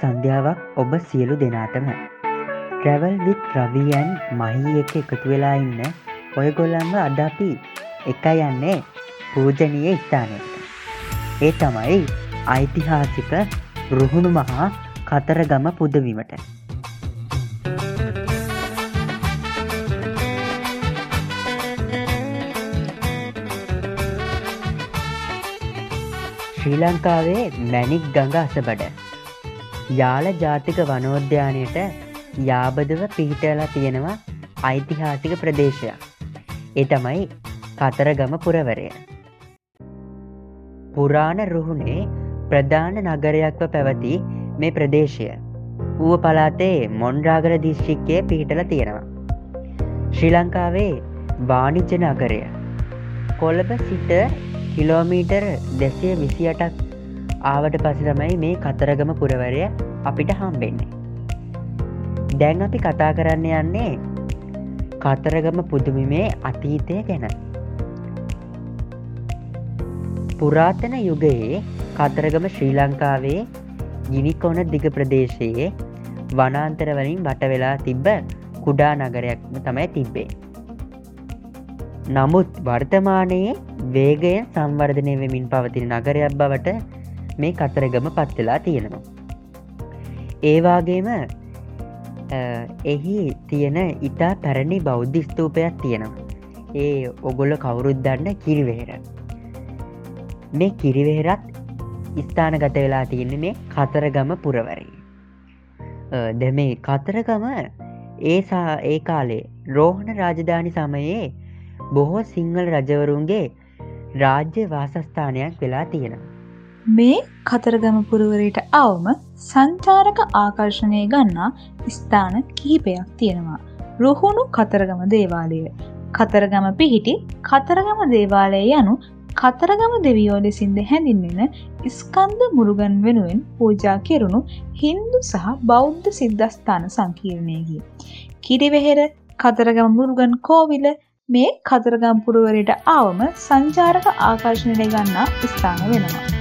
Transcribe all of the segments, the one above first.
සන්ධ්‍යාවක් ඔබ සියලු දෙනාටම. ට්‍රැවල් විත් රවියන් මහි එක එකතු වෙලා ඉන්න ඔයගොල්ලන්ව අද අපි එක යන්නේ පූජනීය ස්ථානයට ඒ තමයි ඓතිහාසික රුහුණු මහා කතරගම පුදවීමට. ශ්‍රී ලංකාවේ මැනික් ගඟ අසබඩ. යාල ජාතික වනෝද්‍යානයට යාබදව පිහිටලා තියෙනවා ඓතිහාසික ප්‍රදේශයක්. ඒ තමයි කතරගම පුරවරය. පුරාණ රුහුණේ ප්‍රධාන නගරයක්ව පැවති මේ ප්‍රදේශය. ඌව පලාතේ මොන්රාගර දිශ්ෂික්කය පිහිටල තියෙනවා. ශ්‍රී ලංකාවේ වානිජ්‍ය නගරය. කොළඹ සිට කිලෝමීටර් දෙසය විසියටක් ආවට පසි තමයි මේ කතරගම පුරවරය අපිට හම්බෙන්නේ. දැන් අපි කතා කරන්න යන්නේ කතරගම පුදුමිමේ අතීතය ගැන. පුරාතන යුගයේ කතරගම ශ්‍රී ලංකාවේ ගිනිකොන දිග ප්‍රදේශයේ වනාන්තරවලින් වට වෙලා තිබ්බ කුඩා නගරයක්ම තමයි තිබ්බේ. නමුත් වර්තමානයේ වේගයෙන් සංවර්ධනය වෙමින් පවතින නගරයක් බවට මේ කතරගම පත්වෙලා තියෙනවා. ඒවාගේම එහි තියෙන ඉතා පැරණි බෞද්ධ ස්තූපයක් තියෙනවා. ඒ ඔගොල්ල කවුරුද්දන්න කිරිවෙහෙර. මේ කිරිවෙහෙරත් ස්ථාන ගත වෙලා තියෙන මේ කතරගම පුරවරී. ද මේ කතරගම ඒසා ඒ කාලේ රෝහණ රාජධානි සමයේ බොහෝ සිංහල රජවරුන්ගේ රාජ්‍ය වාසස්ථානයක් වෙලා තියෙනවා. මේ කතරගම පුරවරයට අවම සංචාරක ආකර්ශණය ගන්නා ස්ථාන කිහිපයක් තියෙනවා. රුහුණු කතරගම දේවාලය. කතරගම පිහිටි කතරගම දේවාලය යනු කතරගම දෙවියෝ ලෙසින්ද හැඳින්වෙන ස්කන්ද මුරුගන් වෙනුවෙන් පූජා කෙරුණු හින්දු සහ බෞද්ධ සිද්ධස්ථාන සංකීර්ණයකි. කිරිවෙහෙර කතරගම මුරුගන් කෝවිල මේ කතරගම් පුරුවරයට ආවම සංචාරක ආකර්ශණය ගන්නා ස්ථාන වෙනවා.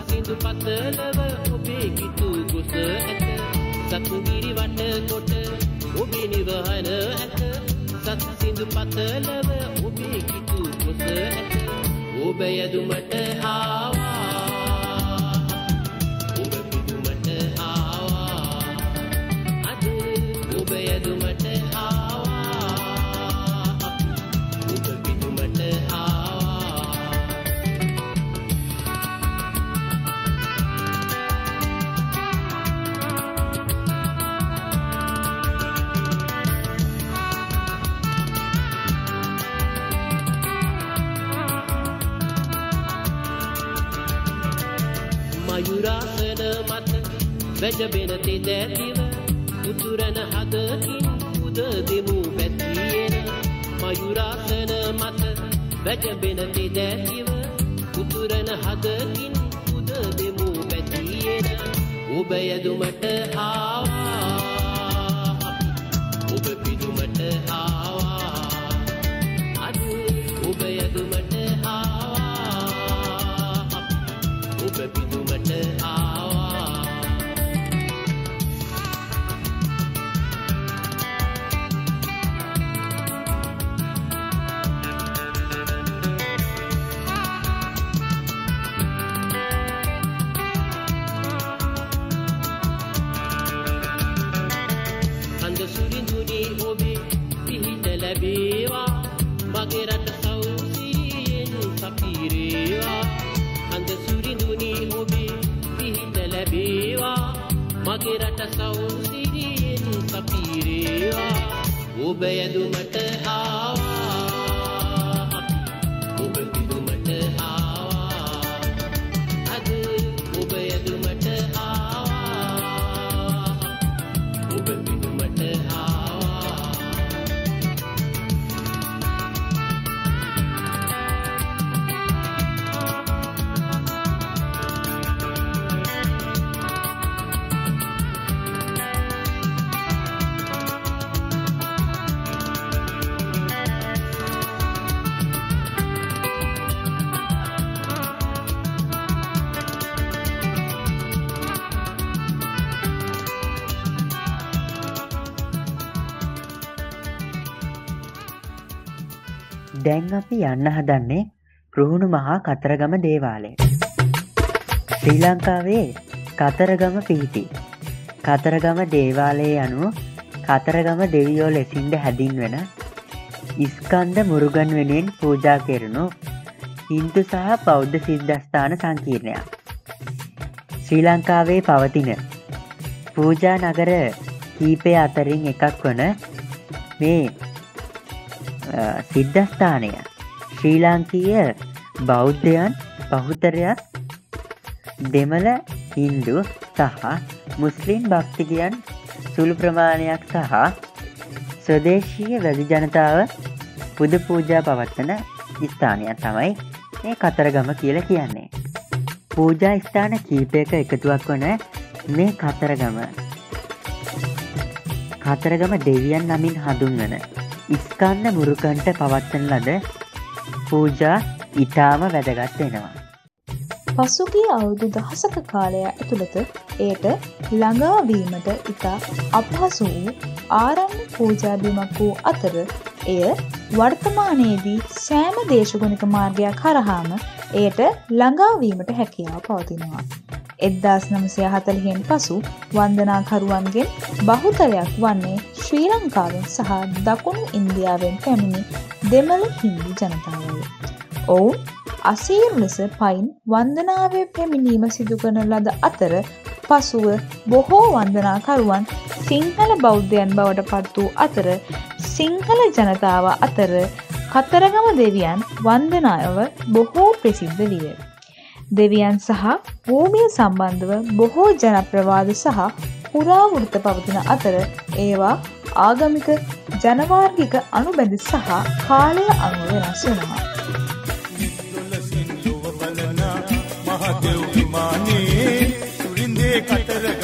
අසිඳු පතලව ඔබේ කිතු කුස ඇත. සත්ගිරි වට කොට ඔබේ නිවහන ඇත. සත්සිඳු පතලව ඔබේ කිතු කුස ඇත. ඔබ යදුමට ආවා. ඔබ පිටුමට ආවා. අද ඔබ යදුමට වැජබෙන තෙදැතිව උතුරන හදකින් උද දෙමු පැතියෙන. මයුරාසන මත වැජබෙන තෙදැතිව උතුරන හදකින් උද දෙමු පැතියෙන. ඔබ යදුමට ආවා දැන් අපි යන්න හදන්නේ රුහුණු මහා කතරගම දේවාලය. ශ්‍රී ලංකාවේ කතරගම පිහිටි. කතරගම දේවාලයේ අනුව කතරගම දෙවියෝ ලෙසින්ද හැදින්වෙන ඉස්කන්ද මුරුගන් වෙනෙන් පූජා කෙරනු හින්දු සහ බෞද්ධ සිද්ධස්ථාන සංකීර්ණයක්. ශ්‍රී ලංකාවේ පවතින පූජා නගර කීපය අතරින් එකක් වන මේ සිද්ධස්ථානය ශ්‍රී ලාංකීය බෞද්ධයන් බහුතරයක් දෙමළ හින්දු සහ මුස්ලිම් භක්තිකයන් සුළු ප්‍රමාණයක් සහ ස්වදේශීය වැදි ජනතාව පුද පූජා පවත්වන ස්ථානයක් තමයි මේ කතරගම කියල කියන්නේ. පූජා ස්ථාන කීපයක එකතුවක් වන මේ කතරගම කතරගම දෙවියන් නමින් හඳුන්වන ඉස්කන්න මුරුකන්ට පවත්වන ලද පූජා ඉතාම වැදගත් වෙනවා. පසුගිය අවුදු දහසක කාලය ඇතුළත එයට ළඟාවීමට ඉතා අපහසු වූ ආරණ්‍ය පූජාබිමක් වූ අතර එය වර්තමානයේදී සෑම දේශගුණික මාර්ගයක් හරහාම එයට ළඟාවීමට හැකියාව පවතිනවා. එද්දාස් නමසය හතලියෙන් පසු වන්දනාකරුවන්ගෙන් බහුතරයක් වන්නේ ශ්‍රී ලංකාවෙන් සහ දකුණු ඉන්දියාවෙන් පැමිණි දෙමළ හින්දු ජනතාවය. ඔවුන් අසීරු ලෙස පයින් වන්දනාවේ පැමිණීම සිදුකන ලද අතර පසුව බොහෝ වන්දනාකරුවන් සිංහල බෞද්ධයන් බවට පත් වූ අතර සිංහල ජනතාව අතර කතරගම දෙවියන් වන්දනාව බොහෝ ප්‍රසිද්ධ විය. දෙවියන් සහ භූමිය සම්බන්ධව බොහෝ ජනප්‍රවාද සහ පුරාවෘත පවතින අතර ඒවා ආගමික ජනවාර්ගික අනුබැඳි සහ කාලය අනුව වෙනස් වෙනවා. දොළසින් ලොව බලනා මහදෙව් විමානේ සුරින්දේ කතරගමේ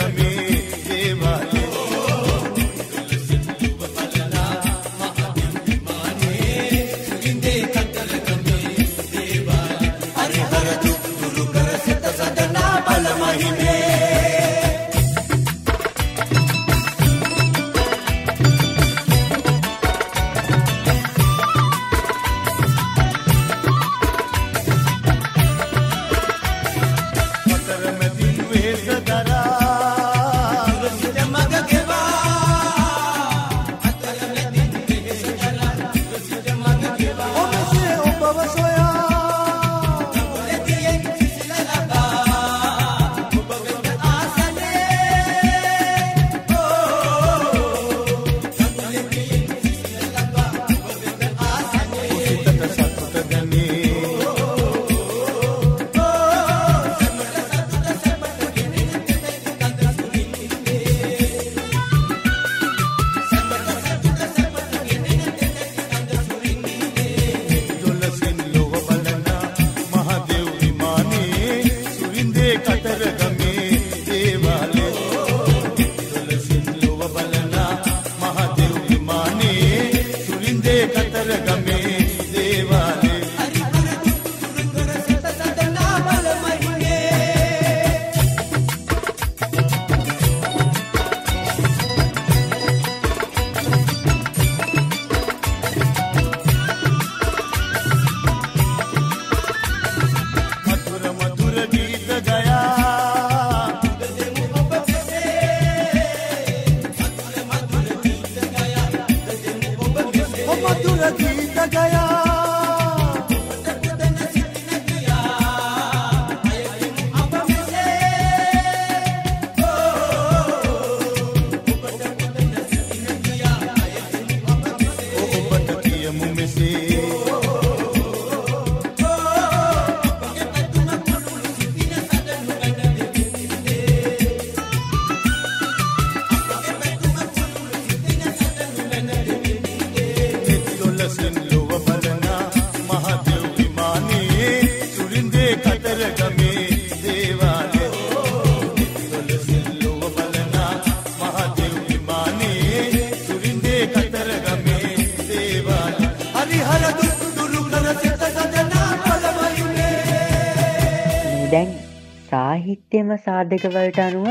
සාධකවලට අනුව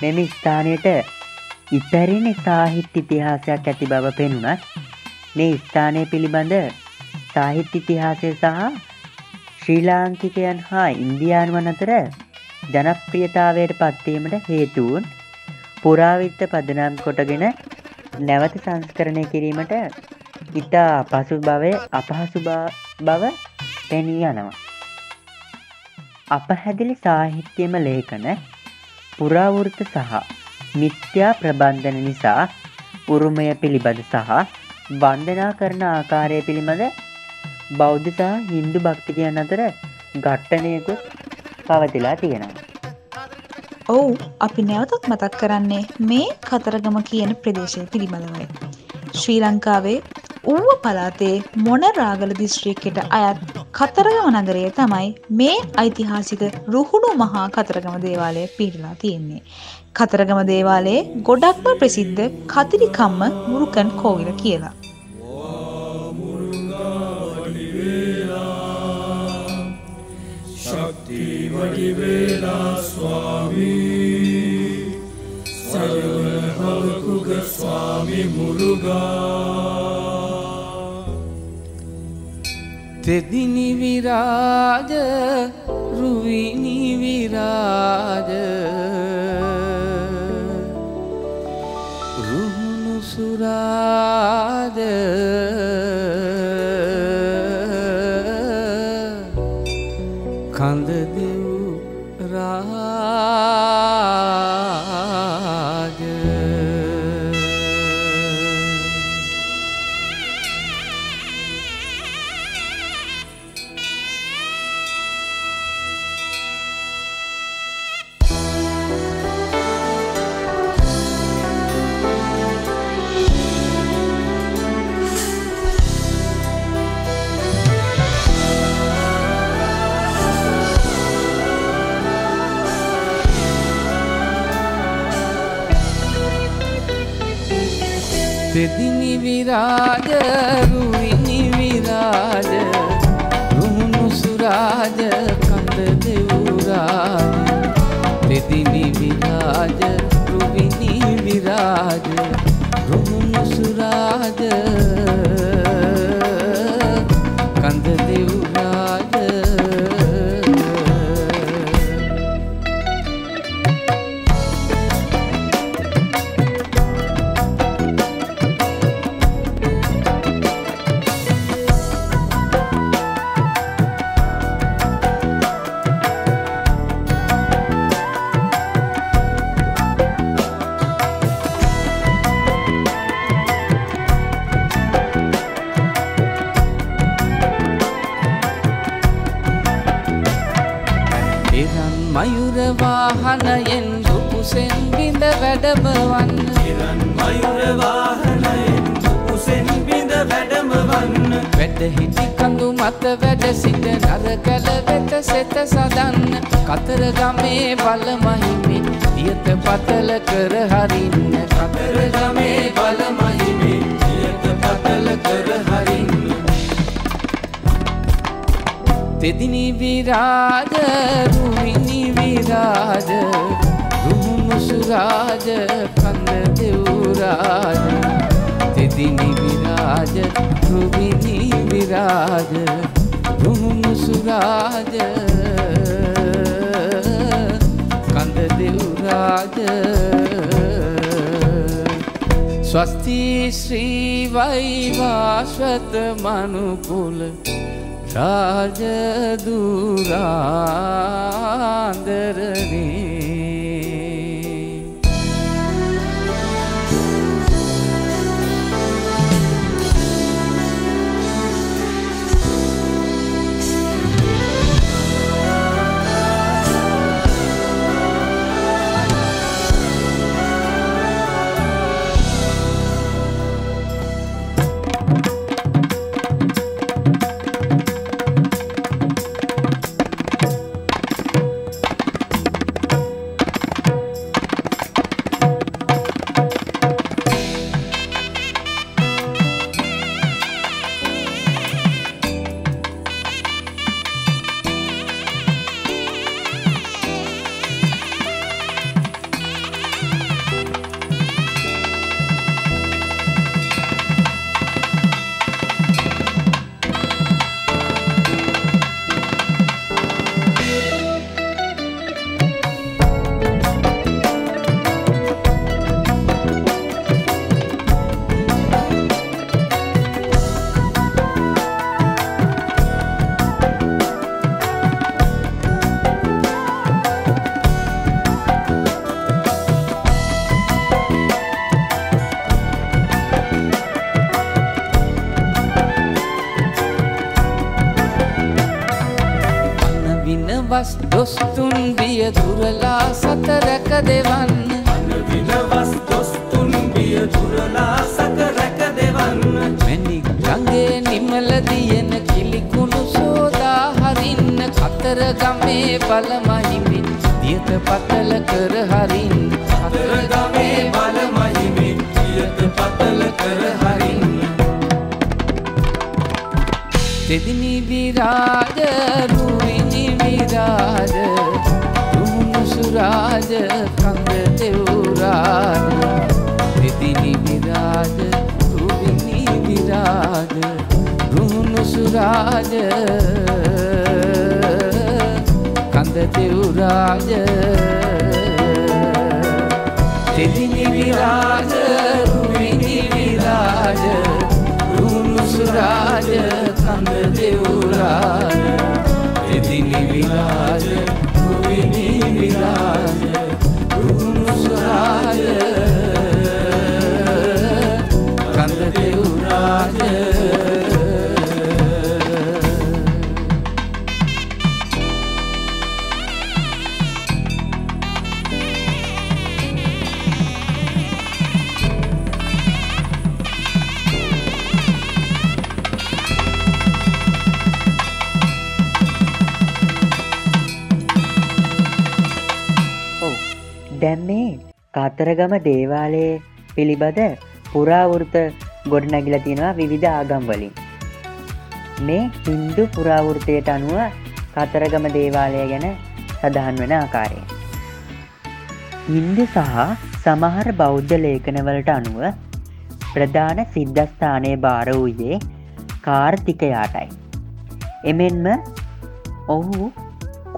මෙම ස්ථානයට ඉපැරෙන සාහිත්‍ය ඉතිහාසයක් ඇති බව පෙනුනත් මේ ස්ථානය පිළිබඳ සාහිත්‍ය ඉතිහාසය සහ ශ්‍රී ලාංකිකයන් හා ඉන්දියානුවන් අතර ජනප්‍රියතාවයට පත්වීමට හේතුවන් පුරාවිත්ත පදනම් කොටගෙන නැවත සංස්කරණය කිරීමට ඉතා පසු භවය අපහසු බව පෙනී යනවා. අපහැදිලි සාහිත්‍යම ලේඛන පුරාවෘත සහ මිත්‍යා ප්‍රබන්ධන නිසා උරුමය පිළිබඳ සහ වන්දනා කරන ආකාරය පිළිබඳ බෞද්ධ සහ හින්දු භක්තිකයන් අතර ගට්ටනයකුත් පවතිලා තියෙනවා. ඔවු අපි නැවතත් මතක් කරන්නේ මේ කතරගම කියන ප්‍රදේශය පිළිබඳවයි. ශ්‍රී ලංකාවේ ඌව පලාතේ මොනරාගල දිස්ත්‍රික්කෙට අයත් කතරගම නගරය තමයි මේ ඓතිහාසික රුහුණු මහා කතරගම දේවාලය පිහිටලා තියෙන්නේ. කතරගම දේවාලයේ ගොඩක්ම ප්‍රසිද්ධ කතිරිකම්ම මුරුකන් කෝවිල කියලා. තෙදිනි විරාජ රුවිනි විරාජ. රුහුණු සුරාජ දෙවුරාජ තෙදිනි විරාජ රුවිනි විරාජ රුහුණු සුරාජ කන්ද දෙවුරාජ. තෙදිනි විරාජ රුවිනි විරාජ රුහුණු සුරාජ කන්ද දෙවුරාජ. ස්වස්තිී ශ්‍රීවයිවාශ්වත මනුකුල රාජදුරාන්දරනේ පතල කර හරින්. අතර ගමේ බල මහිමින් පියත පතල කර හරින්න තෙදිනි විරාජ රුවිනි විරාජ රුහුණු සුරාජ කඳ දෙවුරාජ. තෙදිනි විරාජ රුවිනි විරාජ රුහුණු සුරාජ කඳ දෙවුරාජ තෙදිනි විරාජ රුවිනි විරාජ රුහුණු සුරාජ කඳ දෙවුරාජ තෙදිනි විරාජ කාතරගම දේවාලය පිළිබඳ පුරාවෘත ගොඩනැගිල තියෙනවා විවිධ ආගම් වලින්. මේ හින්දු පුරාවෘතයට අනුව කතරගම දේවාලය ගැන සඳහන් වන ආකාරය. හින්දු සහ සමහර බෞද්ධ ලේඛනවලට අනුව ප්‍රධාන සිද්ධස්ථානය භාර වූයේ කාර්තිකයාටයි. එමෙන්ම ඔහු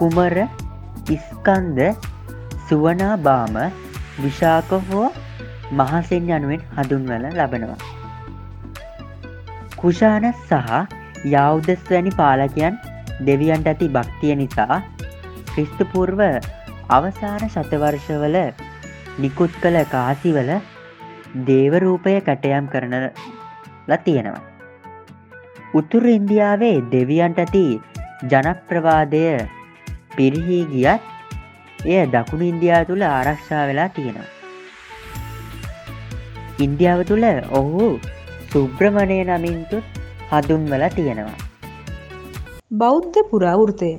කුමර ඉස්කන්ද සුවනාබාම විශාක හෝ මහසෙන් යනුවෙන් හඳුන්වල ලබනවා. කුෂාන සහ යෞදස් වැනි පාලකයන් දෙවියන්ට ඇති භක්තිය නිසා ක්‍රිස්තුපූර්ව අවසාන ශතවර්ෂවල නිකුත් කළ කාසිවල දේවරූපය කැටයම් කරනලා තියෙනවා. උතුර ඉන්දියාවේ දෙවියන්ට ඇති ජනප්‍රවාදය පිරිහි ගියත් එය දකුණු ඉන්දයා තුළ ආරක්ෂා වෙලා තියෙනවා. ඉන්දියාව තුළ ඔහු සුබ්‍රමණය නමින්තු හදුන්වල තියෙනවා. බෞද්ධ පුරාවෘතය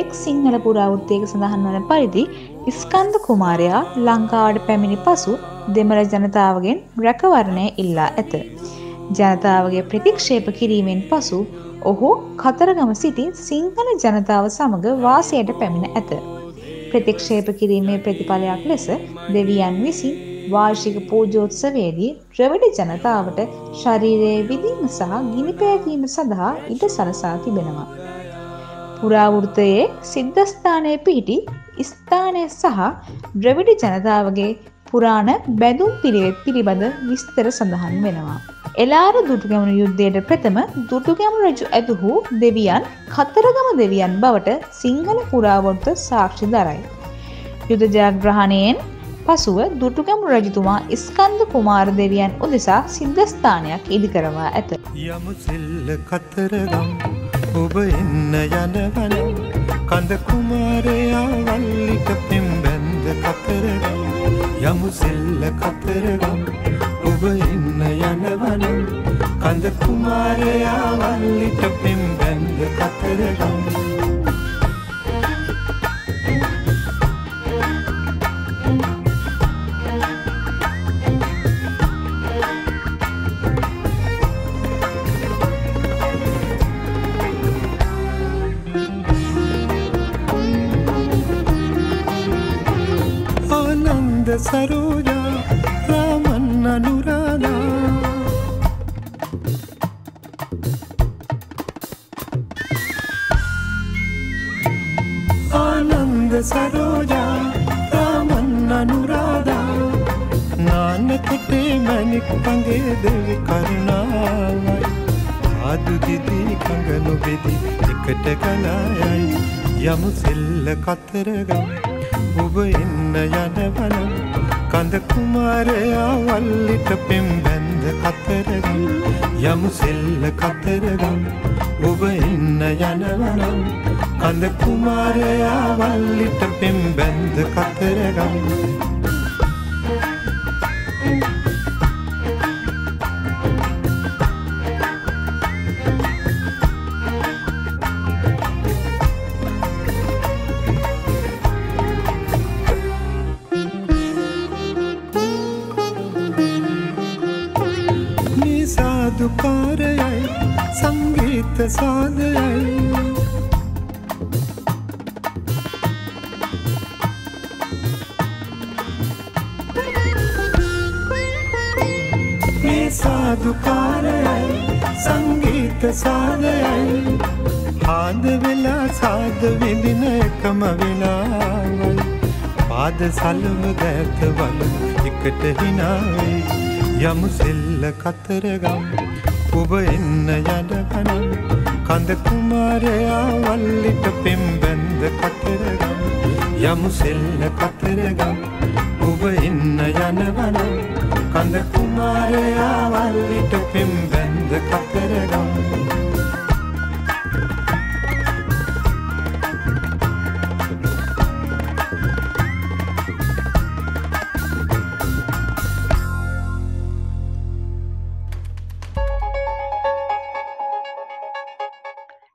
එක් සිංහල පුරාවෘත්තයක සඳහන් වන පරිදි ස්කන්ද කුමාරයා ලංකාවට පැමිණි පසු දෙමළ ජනතාවගෙන් රැකවරණය ඉල්ලා ඇත. ජනතාවගේ ප්‍රතික්ෂේප කිරීමෙන් පසු ඔහු කතරගම සිටි සිංහල ජනතාව සමඟ වාසයට පැමිණ ඇත. ප්‍රතික්ෂේප කිරීමේ ප්‍රතිඵලයක් ලෙස දෙවියන් විසින් වාර්ෂික පූජෝත්සවයේදී ද්‍රවිඩ ජනතාවට ශරීරයේ විදීම සහ ගිනිපෑකීම සඳහා ඉඩ සලසා තිබෙනවා. පුරාවෘතයේ සිද්ධස්ථානය පිහිටි ස්ථානය සහ ද්‍රවිඩ ජනතාවගේ පුරාණ බැදුම් පිළිවෙත් පිළිබඳ විස්තර සඳහන් වෙනවා. එලාර දුටුගැමුණු යුද්ධයට ප්‍රථම දුටුගැමුණු රජු ඇතුහු දෙවියන් කතරගම දෙවියන් බවට සිංහල පුරාවෘත්ත සාක්ෂි දරයි. යුද ජයග්‍රහණයෙන් පසුව දුටුගැමුණු රජතුමා ස්කන්ධ කුමාර දෙවියන් උදෙසා සිද්ධස්ථානයක් ඉදිකරවා ඇත. යමු සෙල්ල කතරගම් ඔබ එන්න යනවන කඳ කුමාරයා වල්ලිට පෙම් බැන්ද කතරගම් යමු සෙල්ල කතරගම් ඔබ එන්න යනවන කඳ කුමාරයා වල්ලිට පෙම් බැන්ද කතරගම්. ආනන්ද සරෝජා රාමන් අනුරාධා ආනන්ද සරෝජා රාමන් අනුරාධා නානකොටේ මැණික් පගේ දෙවි කරුණාවයි ආදු දිදී කඟ නොබෙදි එකට ගලායයි යමු සෙල්ල කතරගම් ඔබ එන්න යනවනම් කඳ කුමාරයා වල්ලිට පෙම් බැන්ද කතරගම් යමු සෙල්ල කතරගම්. ඔබ එන්න යනවනම් කඳ කුමාරයා වල්ලිට පෙම් බැන්ද කතරගම්. සංගීත සාදයයි මේ සාධකාරයයි සංගීත සාදයයි හාද වෙලා සාද විදින එකම වෙලාවයි පාද සලම දැත වල එකට හිනාවේ යමු සෙල්ල කතරගම් ඔබ එන්න යඩගනම් කඳ කුමාරයා වල්ලිට පෙම් බැන්ද කතරගම්. යමු සෙල්ල කතරගම්. ඔබ එන්න යනවනම් කඳ කුමාරයා වල්ලිට පෙම් බැන්ද කතරගම්.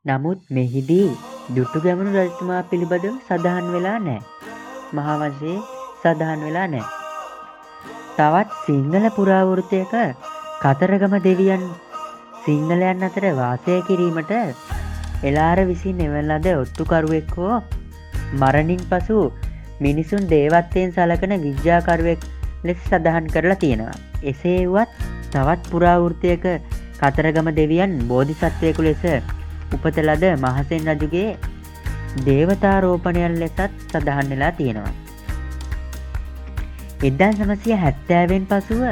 නමුත් මෙහිදී දුටු ගැමුණු රජතුමා පිළිබඳව සඳහන් වෙලා නෑ. මහාවංශයේ සඳහන් වෙලා නෑ. තවත් සිංහල පුරාවෘතයක කතරගම දෙවියන් සිංහලයන් අතර වාසය කිරීමට එලාර විසින් එවන ලද ඔත්තුකරුවෙක් හෝ මරණින් පසු මිනිසුන් දේවත්වයෙන් සලකන විද්‍යාකරුවෙක් ලෙස සඳහන් කරලා තියෙනවා. එසේ වුවත් තවත් පුරාවෘතයක කතරගම දෙවියන් බෝධිසත්වයකු ලෙස උපත ලද මහසෙන් රජුගේ දේවතාරෝපණයන් ලෙසත් සඳහන් වෙලා තියෙනවා. එදා සමසය හැත්තෑවෙන් පසුව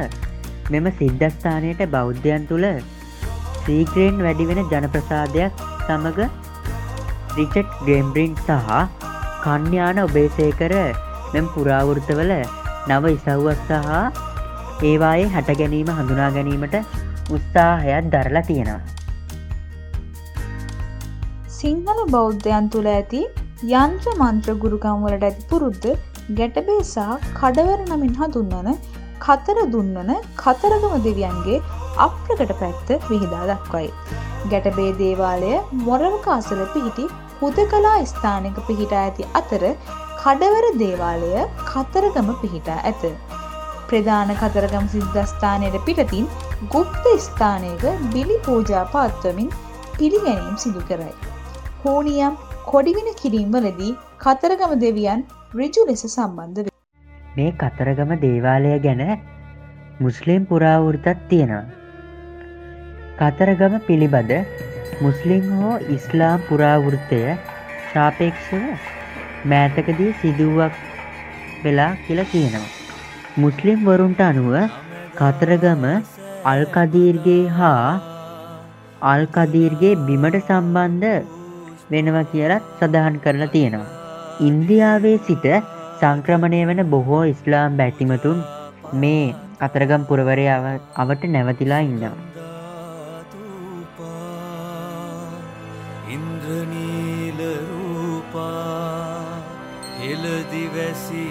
මෙම සිද්ධස්ථානයට බෞද්ධයන් තුළ සීග්‍රයෙන් වැඩිවෙන ජනප්‍රසාදයක් සමඟ රිචට් ග්‍රෙම්බ්‍රින් සහ කන්්‍යාන ඔබේසේකර මෙම පුරාවෘතවල නව ඉසව්වත් සහ ඒවායේ හට ගැනීම හඳුනා ගැනීමට උත්සාහයක් දරලා තියෙනවා. සිංහල බෞද්ධයන් තුළ ඇති යන්ත්‍ර මන්ත්‍ර ගුරුකම්වලට ඇති පුරුද්ධ ගැටබේ සහ කඩවර නමින් හඳුන්වන කතර දුන්නන කතරගම දෙවියන්ගේ අප්‍රකට පැත්ත විහිදා දක්වයි. ගැටබේ දේවාලය මොරවක අසල පිහිටි හුද කලා ස්ථානක පිහිටා ඇති අතර කඩවර දේවාලය කතරගම පිහිටා ඇත. ප්‍රධාන කතරගම සිද්ධස්ථානයට පිටතින් ගුප්ත ස්ථානයක බිලි පූජා පාත්වමින් පිළිගැනීම් සිදු කරයි. හෝනියම් කොඩිවින කිරීම්වලදී කතරගම දෙවියන් රිජු ලෙස සම්බන්ධ වේ. මේ කතරගම දේවාලය ගැන මුස්ලිම් පුරාවෘතත් තියෙනවා. කතරගම පිළිබඳ මුස්ලිම් හෝ ඉස්ලාම් පුරාවෘත්තය ශාපේක්ෂව මෑතකදී සිදුවක් වෙලා කියල කියනවා. මුස්ලිම් වරුන්ට අනුව කතරගම අල්කදීර්ගේ හා අල්කදීර්ගේ බිමට සම්බන්ධ වෙනවා කියලත් සඳහන් කරලා තියෙනවා. ඉන්දියාවේ සිට සංක්‍රමණය වන බොහෝ ඉස්ලාම් බැතිමතුන් මේ කතරගම් පුරවරය අවට නැවතිලා ඉන්නවා. ඉන්ද්‍රනීලරූපා හෙලදිවැසි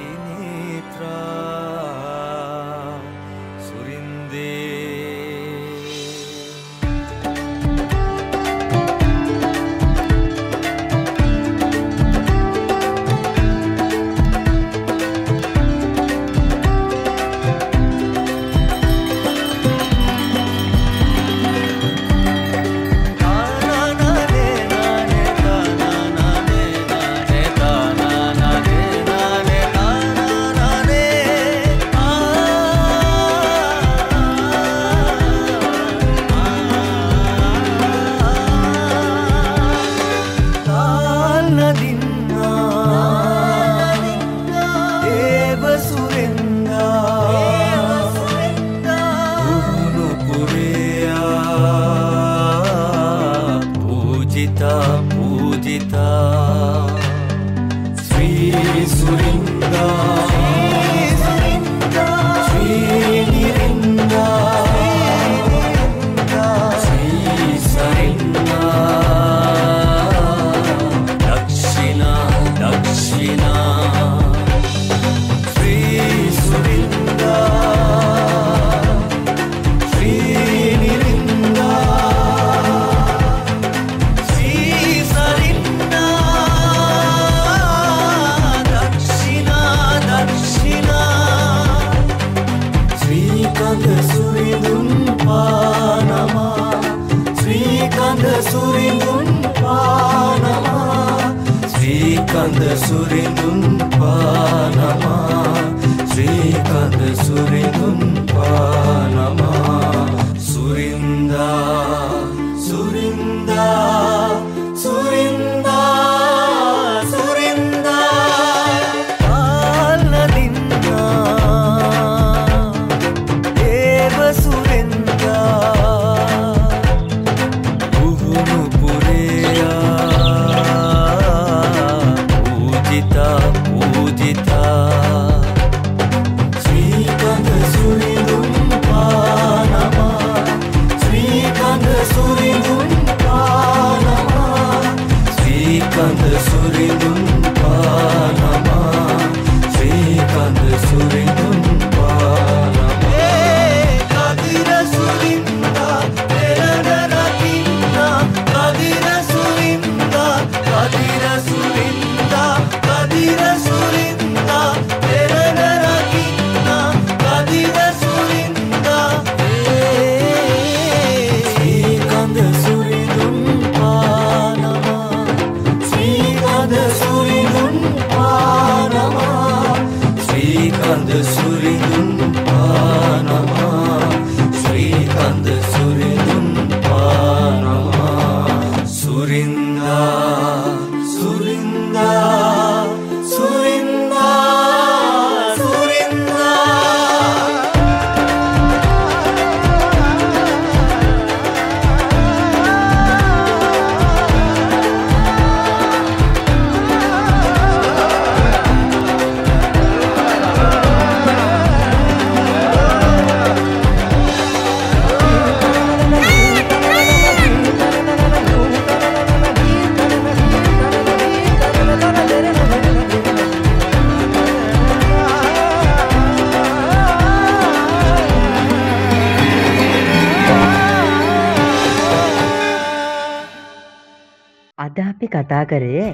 කතා කරේ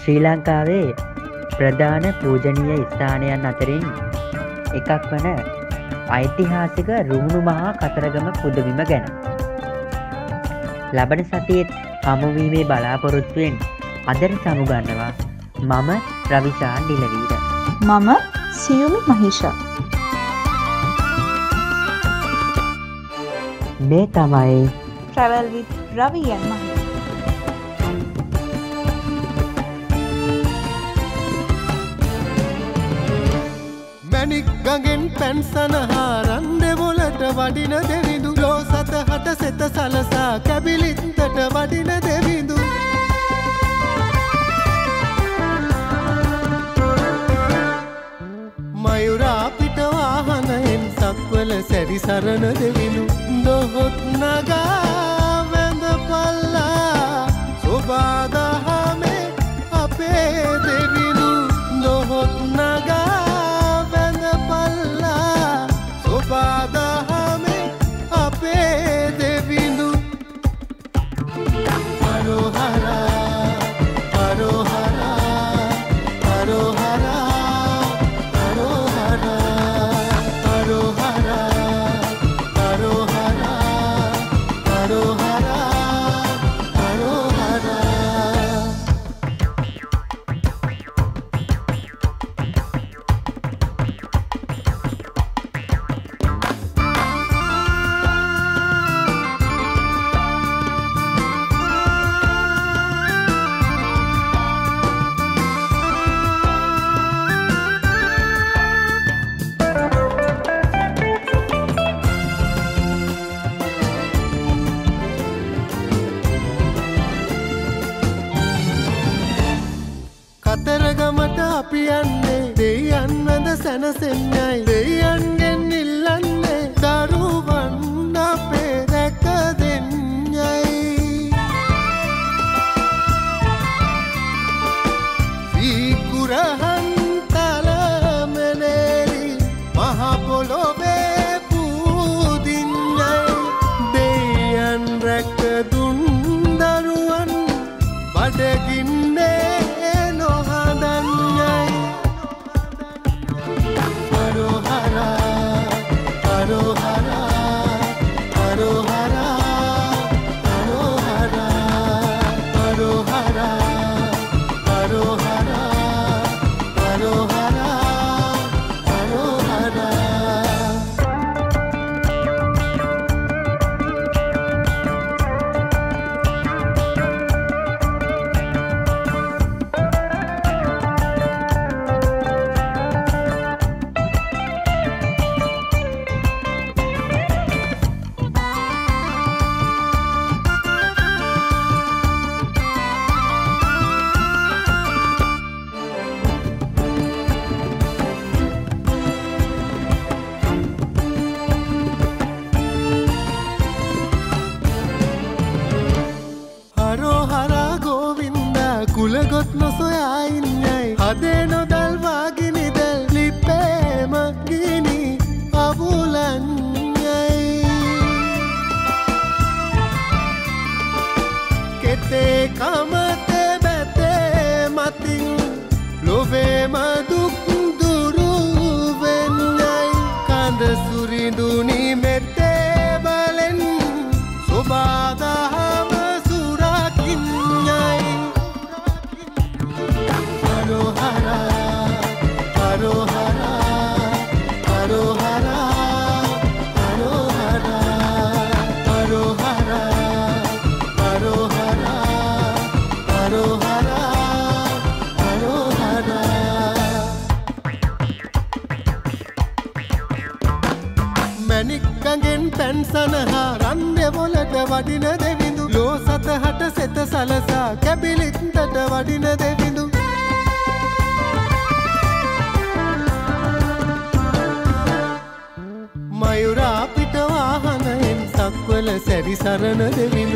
ශ්‍රී ලංකාවේ ප්‍රධාන පූජනීය ස්ථානයන් අතරින් එකක් වන ඓතිහාසික රුහුණු මහා කතරගම පුදවිම ගැන. ලබන සතියත් හමුවීමේ බලාපොරොත්තුවෙන් අදර සමුගන්නවා මම ප්‍රවිශාන් ඩිලවීර. මම සියුමි මහිෂා මේ තමයි ට්‍රැවල් විත් රවියන් මහිෂා ගගෙන් පැන් සනහා රන්දෙවොලට වඩින දෙවිඳු. ලෝ සත හට සෙත සලසා කැබිලිත්තට වඩින දෙවිඳු. මයුරා පිටවාහනයෙන් සක්වල සැරිසරණ දෙවිඳු. දොහොත් නගා වැඳ පල්ලා සොබාදා pizarra no te vi